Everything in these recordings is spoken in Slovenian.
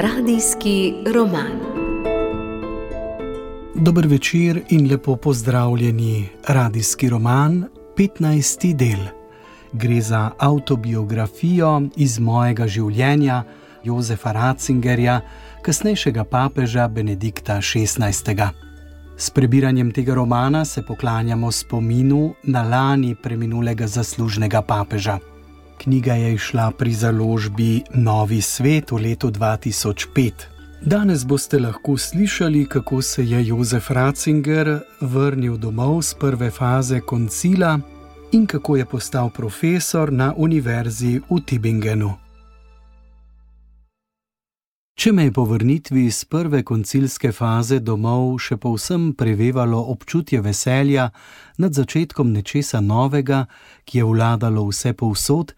Radijski roman. Dober večer in lepo pozdravljeni. Radijski roman, 15. del. Gre za avtobiografijo iz mojega življenja Jozefa Ratzingerja, kasnejšega papeža Benedikta XVI. S prebiranjem tega romana se poklanjamo spominu na lani preminulega zaslužnega papeža. Knjiga je išla pri založbi Novi svet v letu 2005. Danes boste lahko slišali, kako se je Jozef Ratzinger vrnil domov z prve faze koncila in kako je postal profesor na univerzi v Tübingenu. Če me je po vrnitvi iz prve koncilske faze domov še povsem prevevalo občutje veselja nad začetkom nečesa novega, ki je vladalo vse povsod,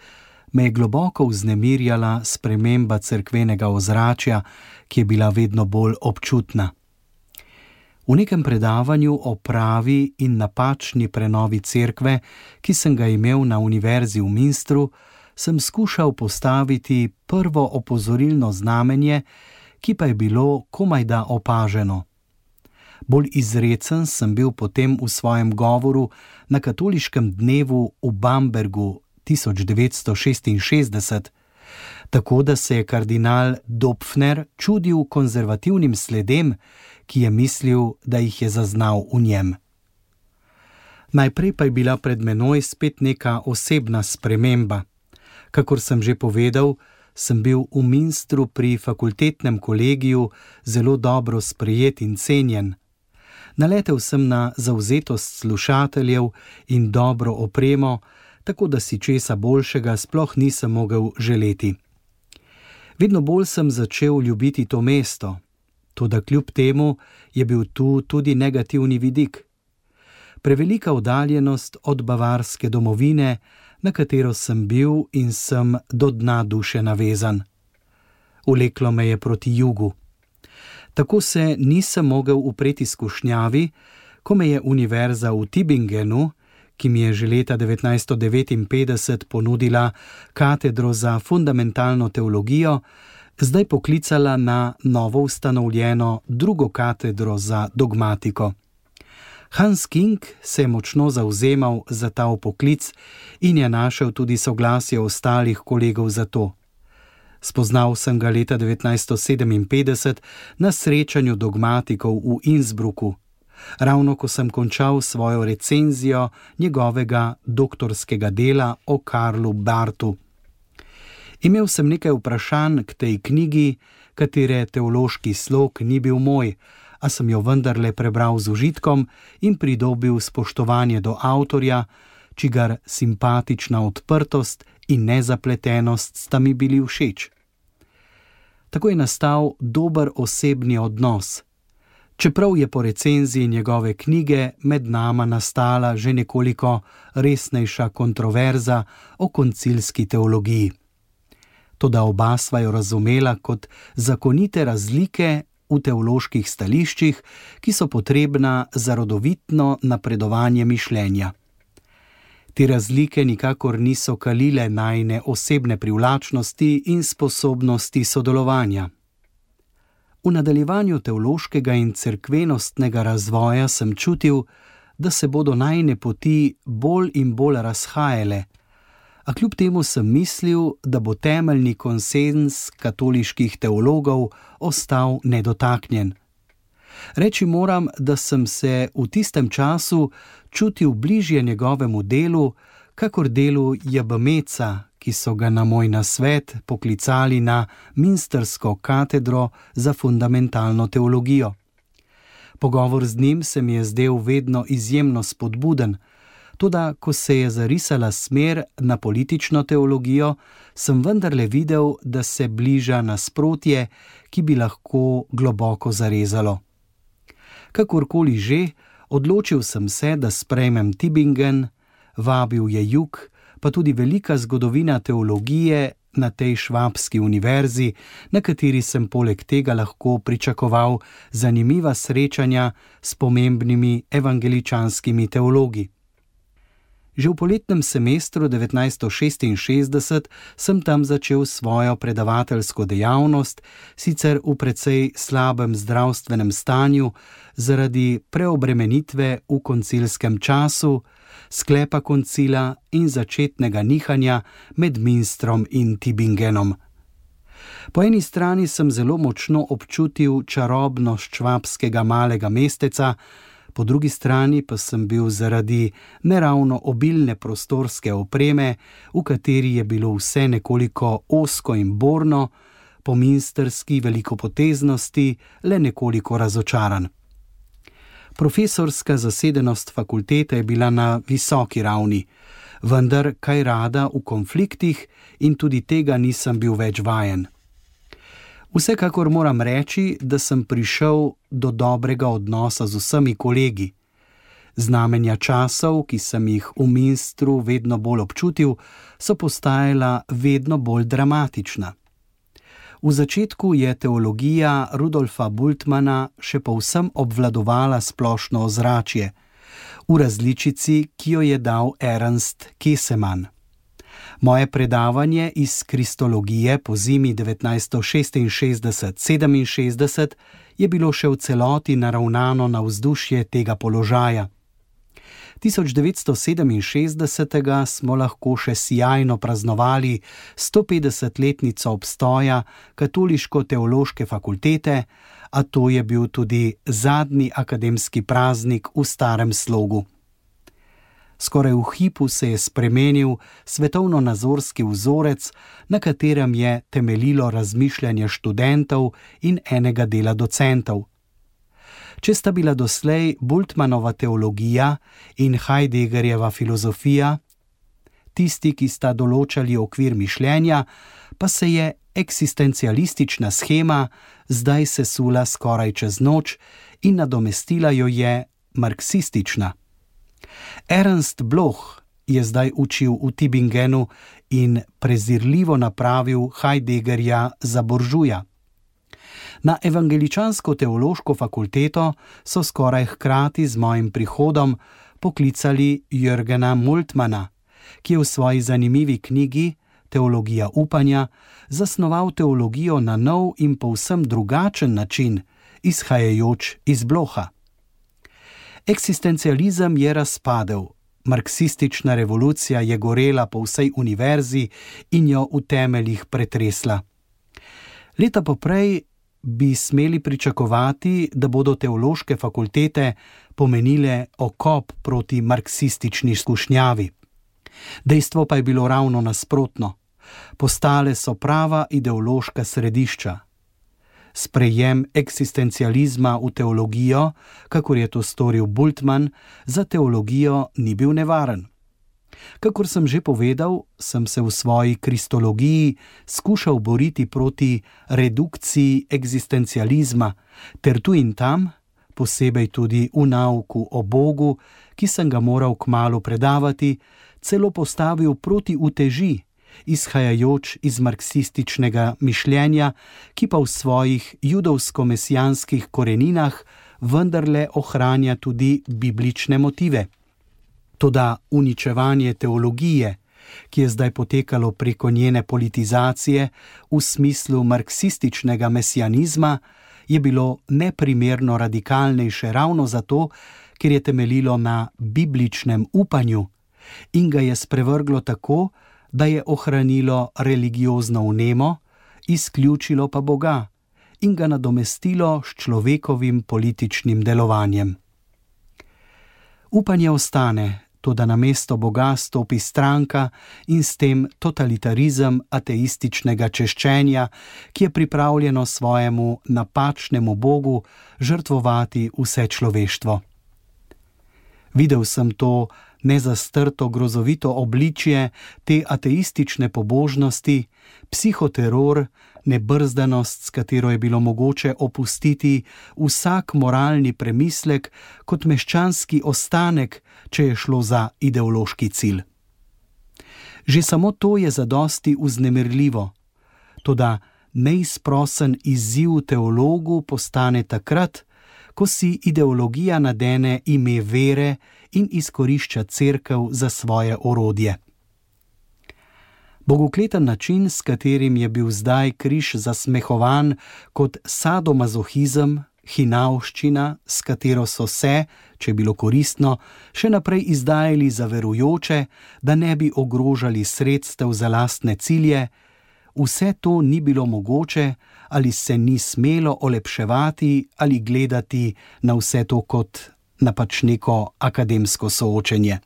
me je globoko vznemirjala sprememba cerkvenega ozračja, ki je bila vedno bolj občutna. V nekem predavanju o pravi in napačni prenovi cerkve, ki sem ga imel na univerzi v Minstru, sem skušal postaviti prvo opozorilno znamenje, ki pa je bilo komaj da opaženo. Bolj izrecen sem bil potem v svojem govoru na katoliškem dnevu v Bambergu 1966, tako da se je kardinal Dopfner čudil konzervativnim sledem, ki je mislil, da jih je zaznal v njem. Najprej pa je bila pred menoj spet neka osebna sprememba. Kakor sem že povedal, sem bil v Minstru pri fakultetnem kolegiju zelo dobro sprejet in cenjen. Naletel sem na zauzetost slušateljev in dobro opremo, tako da si česa boljšega sploh nisem mogel želeti. Vedno bolj sem začel ljubiti to mesto, tudi kljub temu je bil tu tudi negativni vidik. Prevelika oddaljenost od bavarske domovine, na katero sem bil in sem do dna duše navezan. Uleklo me je proti jugu. Tako se nisem mogel upreti skušnjavi, ko me je univerza v Tübingenu, ki mi je že leta 1959 ponudila katedro za fundamentalno teologijo, zdaj poklicala na novo ustanovljeno drugo katedro za dogmatiko. Hans King se je močno zauzemal za ta poklic in je našel tudi soglasje ostalih kolegov za to. Spoznal sem ga leta 1957 na srečanju dogmatikov v Innsbrucku, ravno ko sem končal svojo recenzijo njegovega doktorskega dela o Karlu Bartu. Imel sem nekaj vprašanj k tej knjigi, katere teološki slog ni bil moj, a sem jo vendarle prebral z užitkom in pridobil spoštovanje do avtorja, čigar simpatična odprtost in nezapletenost sta mi bili všeč. Tako je nastal dober osebni odnos. Čeprav je po recenziji njegove knjige med nama nastala že nekoliko resnejša kontroverza o koncilski teologiji. Toda oba sva jo razumela kot zakonite razlike v teoloških stališčih, ki so potrebna za rodovitno napredovanje mišljenja. Te razlike nikakor niso kalile najne osebne privlačnosti in sposobnosti sodelovanja. V nadaljevanju teološkega in cerkvenostnega razvoja sem čutil, da se bodo najne poti bolj in bolj razhajale, a kljub temu sem mislil, da bo temeljni konsens katoliških teologov ostal nedotaknjen. Reči moram, da sem se v tistem času čutil bližje njegovemu delu, kakor delu Jabameca, ki so ga na moj nasvet poklicali na Minstersko katedro za fundamentalno teologijo. Pogovor z njim se mi je zdel vedno izjemno spodbuden, Tudi, ko se je zarisala smer na politično teologijo, sem vendarle videl, da se bliža nasprotje, ki bi lahko globoko zarezalo. Kakorkoli že, odločil sem se, da sprejmem Tübingen, vabil je jug, pa tudi velika zgodovina teologije na tej švabski univerzi, na kateri sem poleg tega lahko pričakoval zanimiva srečanja s pomembnimi evangeličanskimi teologi. Že v poletnem semestru 1966 sem tam začel svojo predavateljsko dejavnost, sicer v precej slabem zdravstvenem stanju, zaradi preobremenitve v koncilskem času, sklepa koncila in začetnega nihanja med Minstrom in Tibingenom. Po eni strani sem zelo močno občutil čarobnost švabskega malega mesteca, po drugi strani pa sem bil zaradi neravno obilne prostorske opreme, v kateri je bilo vse nekoliko osko in borno, po minsterski velikopoteznosti le nekoliko razočaran. Profesorska zasedenost fakultete je bila na visoki ravni, vendar kaj rada v konfliktih in tudi tega nisem bil več vajen. Vsekakor moram reči, da sem prišel do dobrega odnosa z vsemi kolegi. Znamenja časov, ki sem jih v Minstru vedno bolj občutil, so postajala vedno bolj dramatična. V začetku je teologija Rudolfa Bultmana še povsem obvladovala splošno ozračje, v različici, ki jo je dal Ernst Keseman. Moje predavanje iz kristologije po zimi 1966-67 je bilo še v celoti naravnano na vzdušje tega položaja. 1967 smo lahko še sjajno praznovali 150-letnico obstoja Katoliško-teološke fakultete, a to je bil tudi zadnji akademski praznik v starem slogu skoraj v hipu se je spremenil svetovno-nazorski vzorec, na katerem je temeljilo razmišljanje študentov in enega dela docentov. Če sta bila doslej Bultmanova teologija in Heideggerjeva filozofija, tisti, ki sta določali okvir mišljenja, pa se je eksistencialistična schema zdaj sesula skoraj čez noč in nadomestila jo je marksistična. Ernst Bloch je zdaj učil v Tibingenu in prezirljivo napravil Heideggerja za boržuja. Na evangeličansko teološko fakulteto so skoraj hkrati z mojim prihodom poklicali Jürgena Multmana, ki je v svoji zanimivi knjigi Teologija upanja zasnoval teologijo na nov in povsem drugačen način, izhajajoč iz Bloha. Eksistencializem je razpadel, marksistična revolucija je gorela po vsej univerzi in jo v temeljih pretresla. Leta poprej bi smeli pričakovati, da bodo teološke fakultete pomenile okop proti marksistični skušnjavi. Dejstvo pa je bilo ravno nasprotno. Postale so prava ideološka središča sprejem eksistencializma v teologijo, kakor je to storil Bultmann, za teologijo ni bil nevaren. Kakor sem že povedal, sem se v svoji kristologiji skušal boriti proti redukciji eksistencializma, ter tu in tam, posebej tudi v nauku o Bogu, ki sem ga moral kmalo predavati, celo postavil proti uteži izhajajoč iz marksističnega mišljenja, ki pa v svojih judovsko-mesijanskih koreninah vendarle ohranja tudi biblične motive. Toda uničevanje teologije, ki je zdaj potekalo preko njene politizacije v smislu marksističnega mesijanizma, je bilo neprimerno radikalnejše ravno zato, ker je temeljilo na bibličnem upanju in ga je sprevrglo tako, da je ohranilo religiozno vnemo, izključilo pa Boga in ga nadomestilo s človekovim političnim delovanjem. Upanje ostane, to da na mesto Boga stopi stranka in s tem totalitarizem ateističnega češčenja, ki je pripravljeno svojemu napačnemu Bogu žrtvovati vse človeštvo. Videl sem to, nezastrto grozovito obličje te ateistične pobožnosti, psihoteror, nebrzdanost, s katero je bilo mogoče opustiti vsak moralni premislek kot meščanski ostanek, če je šlo za ideološki cilj. Že samo to je zadosti vznemirljivo, toda neizprosen izziv teologu postane takrat, ko si ideologija nadene ime vere in izkorišča crkv za svoje orodje. Bogokleten način, s katerim je bil zdaj križ zasmehovan kot sadomazohizem, hinavščina, s katero so se, če bilo koristno, še naprej izdajali za verujoče, da ne bi ogrožali sredstev za lastne cilje, vse to ni bilo mogoče, ali se ni smelo olepševati ali gledati na vse to kot na pač neko akademsko soočenje.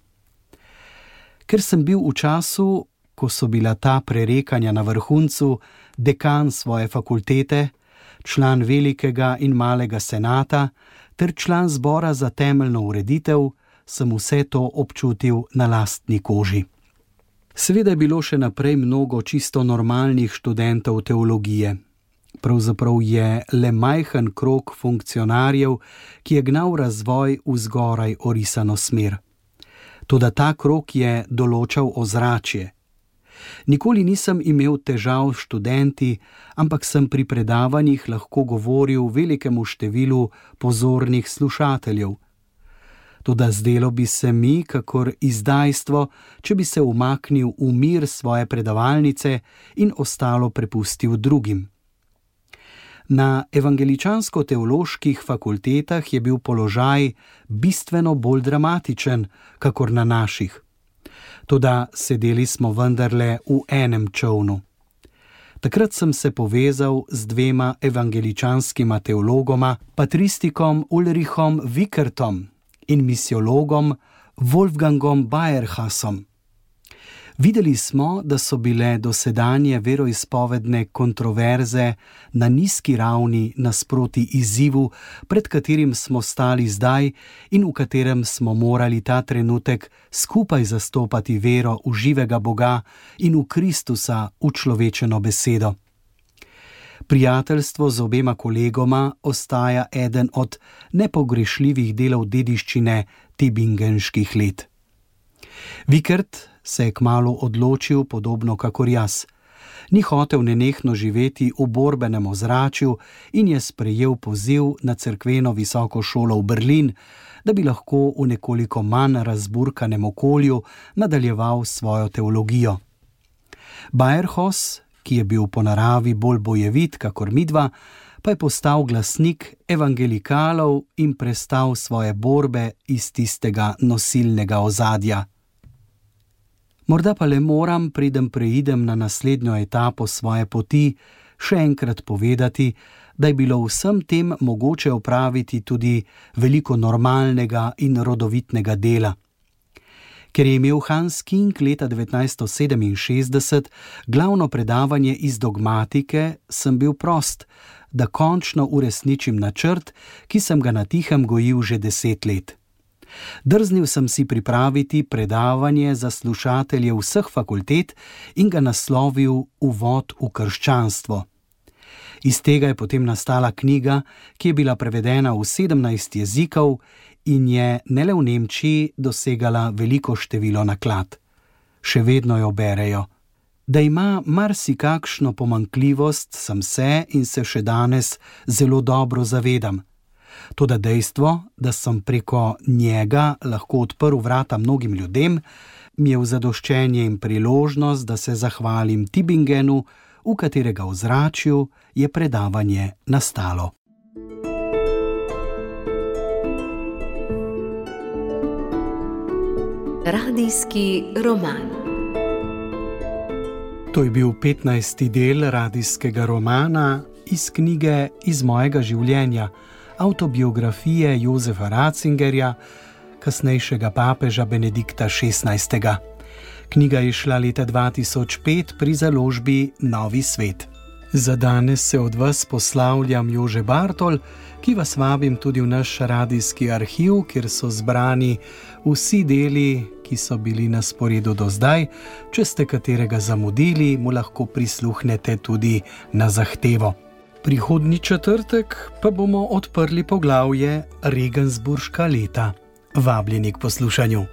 Ker sem bil v času, ko so bila ta prerekanja na vrhuncu, dekan svoje fakultete, član velikega in malega senata ter član zbora za temeljno ureditev, sem vse to občutil na lastni koži. Seveda je bilo še naprej mnogo čisto normalnih študentov teologije. Pravzaprav je le majhen krok funkcionarjev, ki je gnal razvoj v zgoraj orisano smer. Toda ta krok je določal ozračje. Nikoli nisem imel težav s študenti, ampak sem pri predavanjih lahko govoril velikemu številu pozornih slušateljev, Toda zdelo bi se mi, kakor izdajstvo, če bi se umaknil v mir svoje predavalnice in ostalo prepustil drugim. Na evangeličansko-teoloških fakultetah je bil položaj bistveno bolj dramatičen, kakor na naših. Toda sedeli smo vendarle v enem čovnu. Takrat sem se povezal z dvema evangeličanskima teologoma, patristikom Ulrichom Vikertom in misiologom Wolfgangom Bayerhasom. Videli smo, da so bile dosedanje veroizpovedne kontroverze na nizki ravni nasproti izzivu, pred katerim smo stali zdaj in v katerem smo morali ta trenutek skupaj zastopati vero v živega Boga in v Kristusa, v človečeno besedo. Prijateljstvo z obema kolegoma ostaja eden od nepogrešljivih delov dediščine tibingenških let. Vikert se je kmalo odločil, podobno kot jaz. Ni hotel nenehno živeti v borbenem ozračju in je sprejel poziv na cerkveno visoko šolo v Berlin, da bi lahko v nekoliko manj razburkanem okolju nadaljeval svojo teologijo. Bayerhos ki je bil po naravi bolj bojevit, kakor midva, pa je postal glasnik evangelikalov in prestal svoje borbe iz tistega nosilnega ozadja. Morda pa le moram, preden preidem na naslednjo etapo svoje poti, še enkrat povedati, da je bilo vsem tem mogoče opraviti tudi veliko normalnega in rodovitnega dela. Ker je imel Hans King leta 1967 glavno predavanje iz dogmatike, sem bil prost, da končno uresničim načrt, ki sem ga na tihem gojil že deset let. Drznil sem si pripraviti predavanje za slušatelje vseh fakultet in ga naslovil Uvod v krščanstvo. Iz tega je potem nastala knjiga, ki je bila prevedena v 17 jezikov in je ne le v Nemčiji dosegala veliko število naklad. Še vedno jo berejo. Da ima marsikakšno pomankljivost, sem se in se še danes zelo dobro zavedam. Toda dejstvo, da sem preko njega lahko odprl vrata mnogim ljudem, mi je v zadoščenje in priložnost, da se zahvalim Tibingenu, v katerega ozračju je predavanje nastalo. Radijski roman. To je bil 15. del radijskega romana iz knjige Iz mojega življenja, autobiografije Jozefa Ratzingerja, kasnejšega papeža Benedikta XVI. Knjiga je šla leta 2005 pri založbi Novi svet. Za danes se od vas poslavljam Jože Bartol, ki vas vabim tudi v naš radijski arhiv, kjer so zbrani vsi deli, ki so bili na sporedu do zdaj. Če ste katerega zamudili, mu lahko prisluhnete tudi na zahtevo. Prihodni četrtek pa bomo odprli poglavje Regensburška leta. Vabljeni k poslušanju.